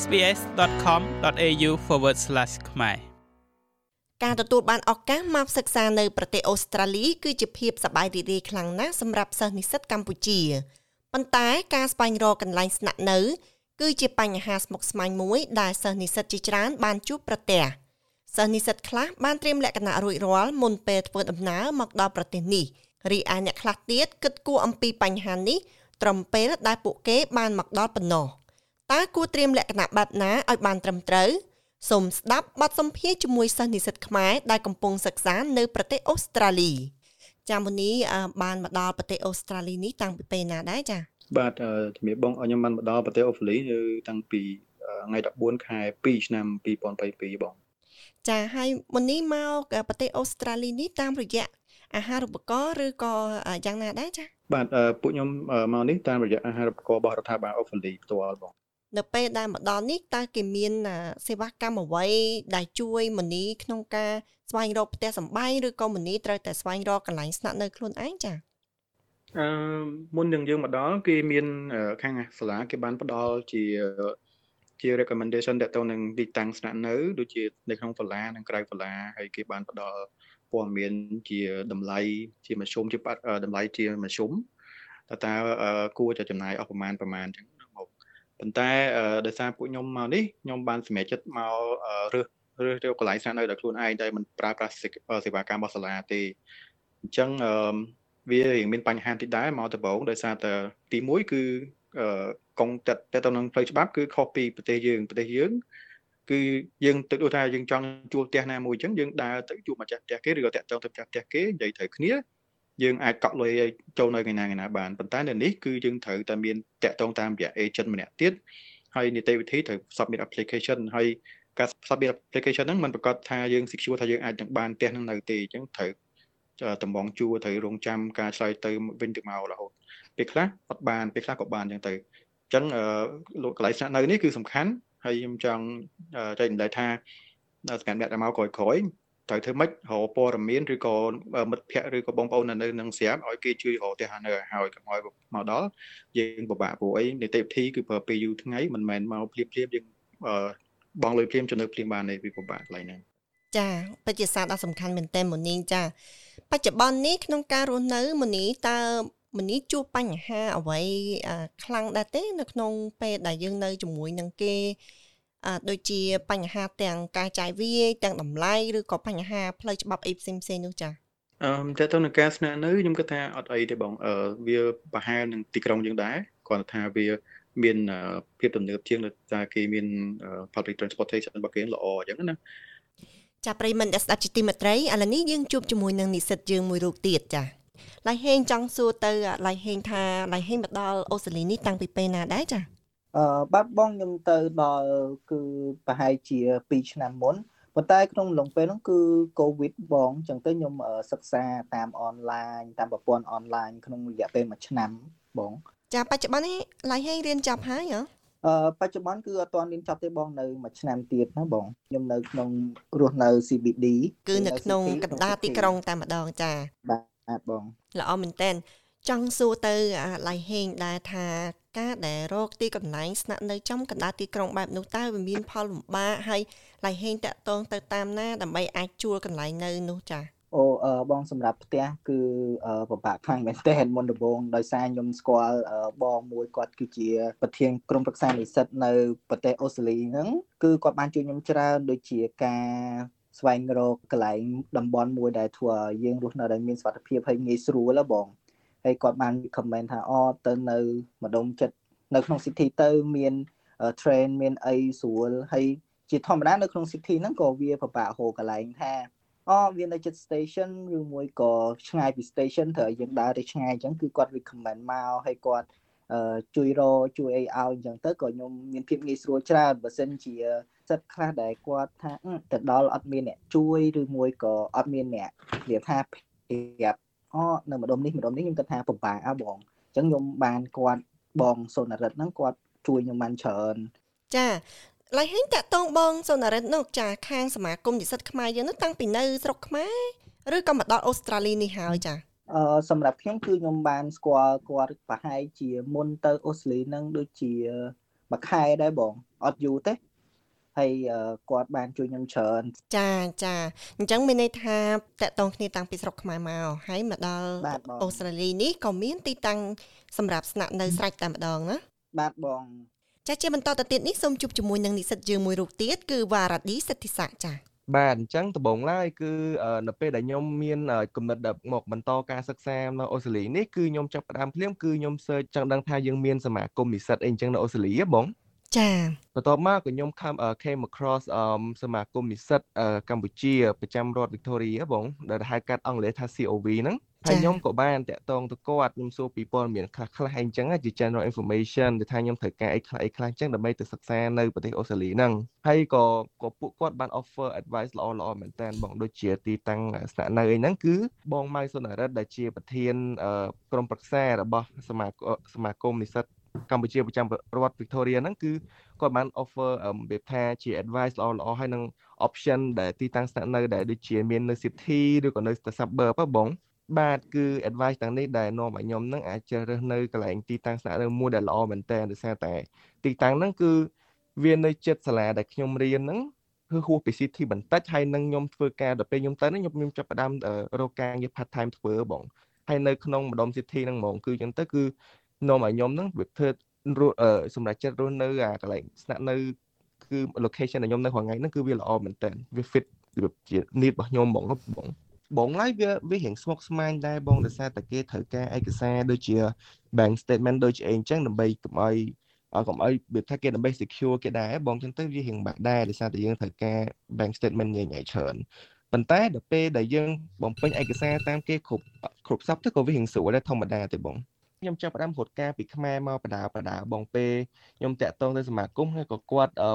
sbs.com.au/ ខ្មែរការទទួលបានឱកាសមកសិក្សានៅប្រទេសអូស្ត្រាលីគឺជាភាពសប្បាយរីករាយខ្លាំងណាស់សម្រាប់សិស្សនិស្សិតកម្ពុជាប៉ុន្តែការស្វែងរកកន្លែងស្នាក់នៅ គឺជាបញ្ហាស្មុគស្មាញមួយដែលសិស្សនិស្សិតជាច្រើនបានជួបប្រទះសិស្សនិស្សិតខ្លះបានត្រៀមលក្ខណៈរួចរាល់មុនពេលធ្វើដំណើរមកដល់ប្រទេសនេះរីឯអ្នកខ្លះទៀតគិតគូរអំពីបញ្ហានេះត្រឹមពេលដែលពួកគេបានមកដល់ប៉ុណ្ណោះ តើគួរត្រៀមលក្ខណៈបែបណាឲ្យបានត្រឹមត្រូវសូមស្ដាប់បទសម្ភាសជាមួយសិស្សនិស្សិតខ្មែរដែលកំពុងសិក្សានៅប្រទេសអូស្ត្រាលីចាមុនីបានមកដល់ប្រទេសអូស្ត្រាលីនេះតាំងពីពេលណាដែរចាបាទជំរាបបងខ្ញុំបានមកដល់ប្រទេសអូស្ត្រាលីនៅតាំងពីថ្ងៃ14ខែ2ឆ្នាំ2022បងចាហើយមុននេះមកប្រទេសអូស្ត្រាលីនេះតាមរយៈអាហារូបករណ៍ឬក៏យ៉ាងណាដែរចាបាទពួកខ្ញុំមកនេះតាមរយៈអាហារូបករណ៍របស់រដ្ឋាភិបាលអូស្ត្រាលីផ្ទាល់បង នៅពេលដែលមកដល់នេះតើគេមានសេវាកម្មអ្វីដែលជួយមនីក្នុងការស្វែងរកផ្ទះសម្បែងឬក៏មនីត្រូវតែស្វែងរកកន្លែងស្នាក់នៅខ្លួនឯងចា៎អឺមុននឹងយើងមកដល់គេមានខាងសាលាគេបានផ្ដល់ជាជា recommendation តទៅនឹងទីតាំងស្នាក់នៅដូចជានៅក្នុងសាលានិងក្រៅសាលាហើយគេបានផ្ដល់ព័ត៌មានជាតម្លៃជាមធ្យមជាតម្លៃជាមធ្យមតើតើគួរจะចំណាយអស់ប្រមាណប្រមាណអញ្ចឹង ប៉ុន្តែដោយសារពួកខ្ញុំមកនេះខ្ញុំបានសម្រេចចិត្តមករើសរើសយកកន្លែងស្នាក់នៅដោយខ្លួនឯងដែលមិនប្រើប្រាស់សេវាកម្មរបស់សាលាទេអញ្ចឹងវារៀងមានបញ្ហាតិចដែរមកដំបូងដោយសារតែទី1គឺកងតាត់ទៅនឹងផ្លូវច្បាប់គឺខុសពីប្រទេសយើងប្រទេសយើងគឺយើងទឹកដូចថាយើងចង់ជួលផ្ទះណាមួយអញ្ចឹងយើងដើរទៅជួបម្ចាស់ផ្ទះគេឬក៏តាក់ទងទៅម្ចាស់ផ្ទះគេនិយាយត្រូវគ្នា យើងអាចកក់លុយចូលនៅថ្ងៃណាថ្ងៃណាបានប៉ុន្តែនៅនេះគឺយើងត្រូវតែមានតាក់ទងតាមរយៈ agent ម្នាក់ទៀតហើយនីតិវិធីត្រូវ submit application ហើយការ submit application ហ្នឹងมันប្រកាសថាយើង secure ថាយើងអាចនឹងបានផ្ទះហ្នឹងនៅទេអញ្ចឹងត្រូវតំបងជួត្រូវរងចាំការឆ្លើយទៅវិញទៅមករហូតពេលខ្លះអត់បានពេលខ្លះក៏បានអញ្ចឹងទៅអញ្ចឹងលោកកន្លែងស្នាក់នៅនេះគឺសំខាន់ហើយខ្ញុំចង់ចែកម្លែកថាសម្រាប់អ្នកដែលមកក្រោយក្រោយ ត្រូវធ្វើម៉េចរកព័ត៌មានឬក៏មិត្តភ័ក្តិឬក៏បងប្អូននៅនឹងស្រាប់ឲ្យគេជួយរកផ្ទះនៅឲ្យកុំឲ្យមកដល់យើងពិបាកព្រោះអីនីតិវិធីគឺប្រើពេលយូរថ្ងៃមិនមែនមកភ្លាមភ្លាមយើងបងលុយភ្លាមចំណើភ្លាមបានទេវាពិបាកកន្លែងហ្នឹងចាបច្ចុប្បន្នដ៏សំខាន់មែនតើមូនីចា បច្ចុប្បន្ននេះក្នុងការរស់នៅមូនីតើមនីជួបបញ្ហាអ្វីខ្លាំងដែរទេ នៅក្នុងពេលដែលយើងនៅជាមួយនឹងគេ ដូចជាបញ្ហាទាំងការចាយវាយទាំងតម្លៃឬក៏បញ្ហាផ្លូវច្បាប់អីផ្សេងផ្សេងនោះចា៎អឺតើទៅនឹងការស្នាក់នៅខ្ញុំគិតថាអត់អីទេបងអឺវាប្រហែលនឹងទីក្រុងយើងដែរគ្រាន់តែថាវាមានភាពទំនើបជាងដោយសារគេមាន public transportation របស់គេល្អអញ្ចឹងណាចាប្រិមត្តស្ដាប់ជាទីមេត្រីឥឡូវនេះយើងជួបជាមួយនឹងនិស្សិតយើងមួយរូបទៀតចាឡៃហេងចង់សួរទៅឡៃហេងថាឡៃហេងមកដល់អូស្ត្រាលីនេះតាំងពីពេលណាដែរចា អឺបាទបងខ្ញុំទៅដល់គឺប្រហែលជា2ឆ្នាំមុនប៉ុន្តែក្នុងឡុងពេលហ្នឹងគឺកូវីដបងអញ្ចឹងទៅខ្ញុំសិក្សាតាមអនឡាញតាមប្រព័ន្ធអនឡាញក្នុងរយៈពេល1ឆ្នាំបងចាបច្ចុប្បន្ននេះឡៃហេងរៀនចប់ហើយហ៎អឺបច្ចុប្បន្នគឺអត់ទាន់រៀនចប់ទេបងនៅមួយឆ្នាំទៀតណាបងខ្ញុំនៅក្នុងរស់នៅ CBD គឺនៅក្នុងកណ្ដាលទីក្រុងតែម្ដងចាបាទបងល្អមែនតើ ចង់សួរទៅឡៃហេងដែរថាការដែលរកទីកន្លែងស្នាក់នៅចំកណ្ដាលទីក្រុងបែបនោះតើវាមានផលលំបាកហើយឡៃហេងតាក់ទងទៅតាមណាដើម្បីអាចជួលកន្លែងនៅនោះចា៎អូបងសម្រាប់ផ្ទះគឺពិបាកខ្លាំងមែនទែនមុនដំបូងដោយសារខ្ញុំស្គាល់បងមួយគាត់គឺជាប្រធានក្រុមប្រឹក្សានិស្សិតនៅប្រទេសអូស្ត្រាលីហ្នឹងគឺគាត់បានជួយខ្ញុំច្រើនដូចជាការស្វែងរកកន្លែងតំបន់មួយដែលធ្វើឲ្យយើងរស់នៅដោយមានសុវត្ថិភាពហើយងាយស្រួលហ៎បង ហើយគាត់បាន comment ថាអូទៅនៅម្ដុំចិត្តនៅក្នុង city ទៅមាន train មានអីស្រួលហើយជាធម្មតានៅក្នុង city ហ្នឹងក៏វាពិបាករកកន្លែងថាអូវានៅចិត្ត station ឬមួយក៏ឆ្ងាយពី station ត្រូវឲ្យយើងដើរទៅឆ្ងាយអញ្ចឹងគឺគាត់ recommend មកហើយគាត់ជួយរជួយអីឲ្យអញ្ចឹងទៅក៏ខ្ញុំមានភាពងាយស្រួលច្រើនបើសិនជាសិតខ្លះដែលគាត់ថាទៅដល់អត់មានអ្នកជួយឬមួយក៏អត់មានអ្នកនិយាយថាប្រាប់ អូនៅម្ដុំនេះម្ដុំនេះខ្ញុំគិតថាពិបាកអើបងអញ្ចឹងខ្ញុំបានគាត់បងសូនរិទ្ធហ្នឹងគាត់ជួយខ្ញុំបានច្រើនចាឡៃហេងតាក់តងបងសូនរិទ្ធនោះចាខាងសមាគមនិស្សិតខ្មែរយើងនោះតាំងពីនៅស្រុកខ្មែរឬក៏មកដល់អូស្ត្រាលីនេះហើយចាអឺសម្រាប់ខ្ញុំគឺខ្ញុំបានស្គាល់គាត់ប្រហែលជាមុនទៅអូស្ត្រាលីនឹងដូចជាមួយខែដែរបងអត់យូរទេ ហើយគាត់បានជួយខ្ញុំច្រើនចាចាអញ្ចឹងមានន័យថាតកតងគ្នាតាំងពីស្រុកខ្មែរមកហើយមកដល់អូស្ត្រាលីនេះក៏មានទីតាំងសម្រាប់ស្នាក់នៅស្រេចតែម្ដងណាបាទបងចាជាបន្តទៅទៀតនេះសូមជួបជាមួយនឹងនិស្សិតយើងមួយរូបទៀតគឺវ៉ារ៉ាឌីសិទ្ធិស័កចាបាទអញ្ចឹងដំបូងឡើយគឺនៅពេលដែលខ្ញុំមានគំនិតមកបន្តការសិក្សានៅអូស្ត្រាលីនេះគឺខ្ញុំចាប់ផ្ដើមភ្លាមគឺខ្ញុំ search ចង់ដឹងថាយើងមានសមាគមនិស្សិតអីអញ្ចឹងនៅអូស្ត្រាលីហ៎បង ចាបន្ទាប់មកក៏ខ្ញុំ came across សមាគមនិស្សិតកម្ពុជាប្រចាំរដ្ឋ Victoria បងដែលហៅកាត់អង់គ្លេសថា COV ហ្នឹងហើយខ្ញុំក៏បានតាក់ទងទៅគាត់ខ្ញុំសួរពីព័ត៌មានខ្លះខ្លះអីចឹងជា general information ដែលថាខ្ញុំត្រូវការអីខ្លះអីខ្លះចឹងដើម្បីទៅសិក្សានៅប្រទេសអូស្ត្រាលីហ្នឹងហើយក៏ក៏ពួកគាត់បាន offer advice ល្អល្អមែនតើបងដូចជាទីតាំងស្នាក់នៅអីហ្នឹងគឺបងម៉ៅសុនរិទ្ធដែលជាប្រធានក្រុមប្រឹក្សារបស់សមាគមសមាគមនិស្សិត កម្ពុជាប្រចាំរដ្ឋ Victoria ហ្នឹងគឺគាត់បាន offer របៀបថាជា advice ល្អល្អហើយនឹង option ដែលទីតាំងស្នាក់នៅដែលដូចជាមាននៅ city ឬក៏នៅ suburb ហ៎បងបាទគឺ advice ទាំងនេះដែលនាំឲ្យខ្ញុំនឹងអាចជ្រើសរើសនៅកន្លែងទីតាំងស្នាក់នៅមួយដែលល្អមែនតើដោយសារតែទីតាំងហ្នឹងគឺវានៅជិតសាលាដែលខ្ញុំរៀនហ្នឹងគឺហួសពី city បន្តិចហើយនឹងខ្ញុំធ្វើការដល់ពេលខ្ញុំទៅហ្នឹងខ្ញុំខ្ញុំចាប់ផ្ដើមរកការងារ part time ធ្វើបងហើយនៅក្នុងម្ដុំ city ហ្នឹងហ្មងគឺអញ្ចឹងទៅគឺ នាំឲ្យខ្ញុំហ្នឹងវាធ្វើសម្រាប់ចិត្តរស់នៅអាកន្លែងស្នាក់នៅគឺ location ដែលខ្ញុំនៅរាល់ថ្ងៃហ្នឹងគឺវាល្អមែនតើវា fit ជា need របស់ខ្ញុំហ្មងបងបងឡើយវាវារៀងស្មុគស្មាញដែរបងដោយសារតែគេត្រូវការឯកសារដូចជា bank statement ដូចជាអីអញ្ចឹងដើម្បីកុំឲ្យកុំឲ្យវាថាគេដើម្បី secure គេដែរបងអញ្ចឹងទៅវារៀងបាក់ដែរដោយសារតែយើងត្រូវការ bank statement ញ៉ៃញ៉ៃច្រើនប៉ុន្តែដល់ពេលដែលយើងបំពេញឯកសារតាមគេគ្រប់គ្រប់សពទៅក៏វារៀងស្រួលដែរធម្មតាទេបង ខ្ញុំចាប់ផ្ដើមរត់ការពីខ្មែរបដាបដាបងពេលខ្ញុំតាក់ទងទៅសមាគមហើយក៏គាត់អឺ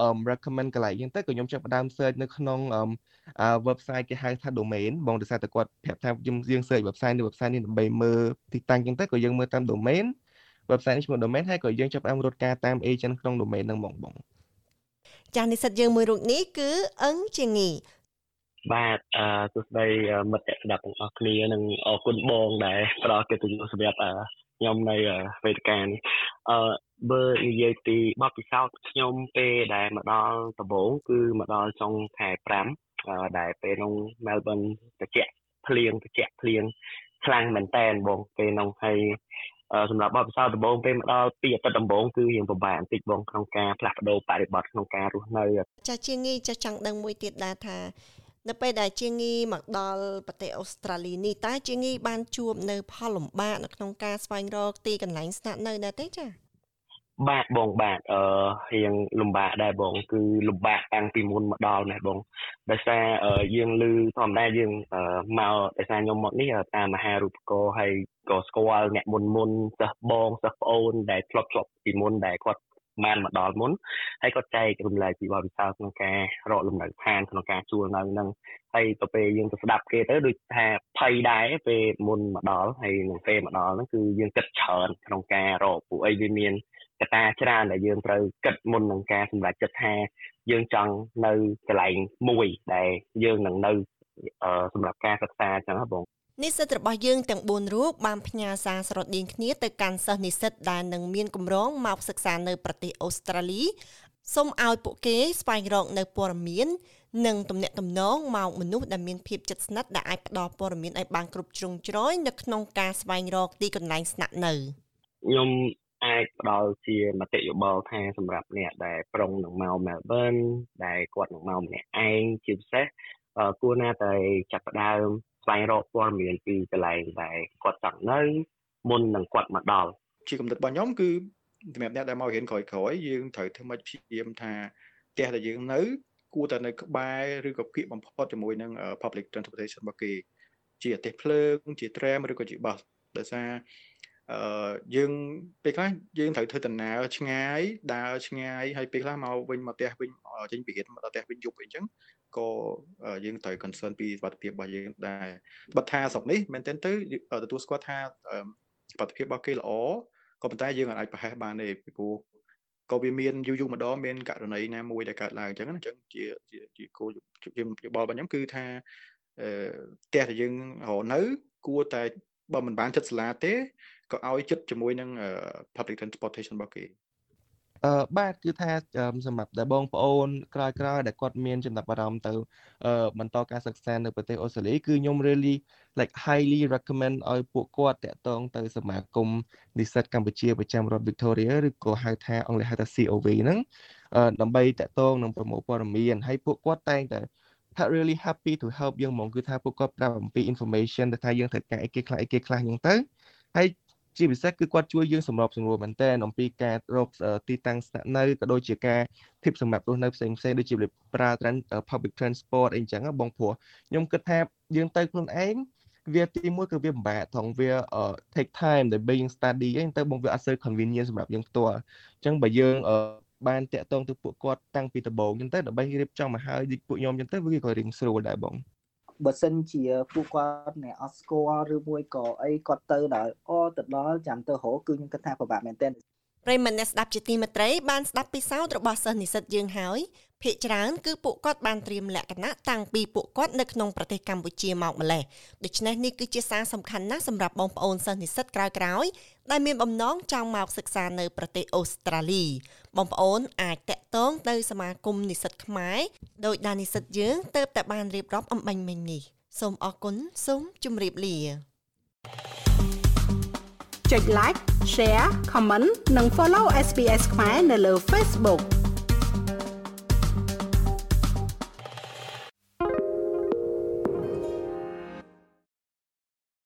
អឺ recommend កន្លែងហ្នឹងទៅក៏ខ្ញុំចាប់ផ្ដើម search នៅក្នុងអឺ website គេហៅថា domain បងដោយសារតែគាត់ប្រាប់ថាយើងយើង search website នេះ website នេះដើម្បីមើលទីតាំងចឹងទៅក៏យើងមើលតាម domain website នេះឈ្មោះ domain ហើយក៏យើងចាប់ផ្ដើមរត់ការតាម agent ក្នុង domain ហ្នឹងបងបងចានិស្សិតយើងមួយរូបនេះគឺអឹងជាងី បាទអឺសួស្តីមិត្តស្ដាប់ទាំងអស់គ្នានិងអរគុណបងដែលផ្ដល់កិត្តិយសសម្រាប់ខ្ញុំនៅវេទិកានេះអឺបើនិយាយពីបទពិសោធន៍ខ្ញុំពេលដែលមកដល់ដំបូងគឺមកដល់ចុងខែ5ដែលពេលនោះ Melbourne ត្រជាក់ភ្លៀងត្រជាក់ភ្លៀងខ្លាំងមែនតែនបងពេលនោះហើយសម្រាប់បទពិសោធន៍ដំបូងពេលមកដល់ពីអាទិត្យដំបូងគឺរៀងពិបាកបន្តិចបងក្នុងការផ្លាស់ប្ដូរបរិបទក្នុងការរស់នៅចាជាងីចាចង់ដឹងមួយទៀតដែរថា នៅពេលដែលជាងីមកដល់ប្រទេសអូស្ត្រាលីនេះតើជាងីបានជួបនៅផលលំបាកនៅក្នុងការស្វែងរកទីកន្លែងស្នាក់នៅដែរទេចា៎បាទបងបាទអឺរៀងលំបាកដែរបង គឺលំបាកតាំងពីមុនមកដល់នេះបងដោយសារយើងឮធម្មតាយើងមកដោយសារខ្ញុំមកនេះតាមមហារូបករណ៍ហើយក៏ស្គាល់អ្នកមុនមុនសិស្សបងសិស្សប្អូនដែលធ្លាប់ធ្លាប់ពីមុនដែលគាត់ បានមកដល់មុនហើយក៏ចែករំលែកពីបទពិសោធន៍ក្នុងការរកលំនៅឋានក្នុងការជួលនៅហ្នឹងហើយទៅពេលយើងទៅស្ដាប់គេទៅដូចថាភ័យដែរពេលមុនមកដល់ហើយនឹងពេលមកដល់ហ្នឹងគឺយើងគិតច្រើនក្នុងការរកពួកអីវាមានកត្តាច្រើនដែលយើងត្រូវគិតមុននឹងការសម្រេចចិត្តថាយើងចង់នៅកន្លែងមួយដែលយើងនឹងនៅសម្រាប់ការសិក្សាអញ្ចឹងហ៎បង និស្សិតរបស់យើងទាំង4រូបបានផ្ញើសារស្រដៀងគ្នាទៅកាន់សិស្សនិស្សិតដែលនឹងមានគម្រោងមកសិក្សានៅប្រទេសអូស្ត្រាលីសូមឲ្យពួកគេស្វែងរកនៅព័ត៌មាននិងទំនាក់ទំនងមកមនុស្សដែលមានភាពជិតស្និទ្ធដែលអាចផ្ដល់ព័ត៌មានឲ្យបានគ្រប់ជ្រុងជ្រោយនៅក្នុងការស្វែងរកទីកន្លែងស្នាក់នៅខ្ញុំអាចផ្ដល់ជាមតិយោបល់ថាសម្រាប់អ្នកដែលប្រុងនឹងមក Melbourne ដែលគាត់នឹងមកម្នាក់ឯងជាពិសេសគួរណាតែចាប់ផ្ដើម ស្វែងរកព័ត៌មានពីកន្លែងដែលគាត់ចង់នៅមុននឹងគាត់មកដល់ជាកំណត់របស់ខ្ញុំគឺសម្រាប់អ្នកដែលមករៀនក្រោយក្រោយយើងត្រូវធ្វើម៉េចព្យាយាមថាផ្ទះដែលយើងនៅគួរតែនៅក្បែរឬក៏គៀកបំផុតជាមួយនឹង public transportation របស់គេជាអាទិភ្លើងជា tram ឬក៏ជា bus ដោយសារអឺយើងពេលខ្លះយើងត្រូវធ្វើដំណើរឆ្ងាយដើរឆ្ងាយហើយពេលខ្លះមកវិញមកផ្ទះវិញ ចេញពីរៀនមកដល់ផ្ទះវិញយប់អីចឹងក៏យើងត្រូវ concern ពីសុខភាពរបស់យើងដែរបើថាស្រុកនេះមែនទែនទៅទទួលស្គាល់ថាសុខភាពរបស់គេល្អក៏ប៉ុន្តែយើងអាចប្រហែសបានទេពីព្រោះក៏វាមានយូរយូរម្ដងមានករណីណាមួយដែលកើតឡើងអញ្ចឹងអញ្ចឹងជាជាគោលជាយោបល់របស់ខ្ញុំគឺថាអឺផ្ទះដែលយើងរកនៅ គួរតែបើមិនបានចិត្តសាលាទេក៏ឲ្យចិត្តជាមួយនឹង public transportation របស់គេ អឺបាទគឺថាសម្រាប់ដែលបងប្អូនក្រោយក្រោយដែលគាត់មានចំណាប់អារម្មណ៍ទៅអឺបន្តការសិក្សានៅប្រទេសអូស្ត្រាលីគឺខ្ញុំ really like highly recommend ឲ្យពួកគាត់តាក់ទងទៅសមាគមនិស្សិតកម្ពុជាប្រចាំរដ្ឋ Victoria ឬក៏ហៅថាអង់គ្លេសហៅថា COV ហ្នឹងដើម្បីតាក់ទងនឹងប្រមូលព័ត៌មានហើយពួកគាត់តែងតែថា really happy to help យើងហ្មងគឺថាពួកគាត់ប្រាប់អំពី information ទៅថាយើងត្រូវការអីគេខ្លះអីគេខ្លះអញ្ចឹងទៅហើយ ជាពិសេសគឺគាត់ជួយយើងសម្របសម្រួលមែនតើអំពីការរកទីតាំងស្នាក់នៅក៏ដូចជាការ tip សម្រាប់រស់នៅផ្សេងផ្សេងដូចជាប្រើ public transport អីចឹងបងព្រោះខ្ញុំគិតថាយើងទៅខ្លួនឯងវាទីមួយគឺវាពិបាកថងវា take time ដើម្បីយើង study អីទៅបងវាអត់សូវ convenient សម្រាប់យើងផ្ទាល់អញ្ចឹងបើយើងបានតាក់ទងទៅពួកគាត់តាំងពីដំបូងអញ្ចឹងទៅដើម្បីរៀបចំមកហើយពួកខ្ញុំអញ្ចឹងទៅវាក៏រៀងស្រួលដែរបង បើសិនជាពួកគាត់អ្នកអត់ស្គាល់ឬមួយក៏អីគាត់ទៅដល់អូទៅដល់ចាំទៅរកគឺខ្ញុំគិតថាពិបាកមែនទែនប្រិមត្តអ្នកស្ដាប់ជាទីមេត្រីបានស្ដាប់ពីសោតរបស់សិស្សនិស្សិតយើងហើយ ភ្នាក់ច្រើនគឺពួកគាត់បានត្រៀមលក្ខណៈតាំងពីពួកគាត់នៅក្នុងប្រទេសកម្ពុជាមកម្លេះដូច្នេះនេះគឺជាសារសំខាន់ណាស់សម្រាប់បងប្អូនសិស្សនិស្សិតក្រោយៗដែលមានបំណងចង់មកសិក្សានៅប្រទេសអូស្ត្រាលីបងប្អូនអាចតាក់ទងទៅសមាគមនិស្សិតខ្មែរដោយដែលនិស្សិតយើងទៅតែបានរៀបរាប់អំបញ្ញមិញនេះសូមអរគុណសូមជម្រាបលាចុច like share comment និង follow SPS ខ្មែរនៅលើ Facebook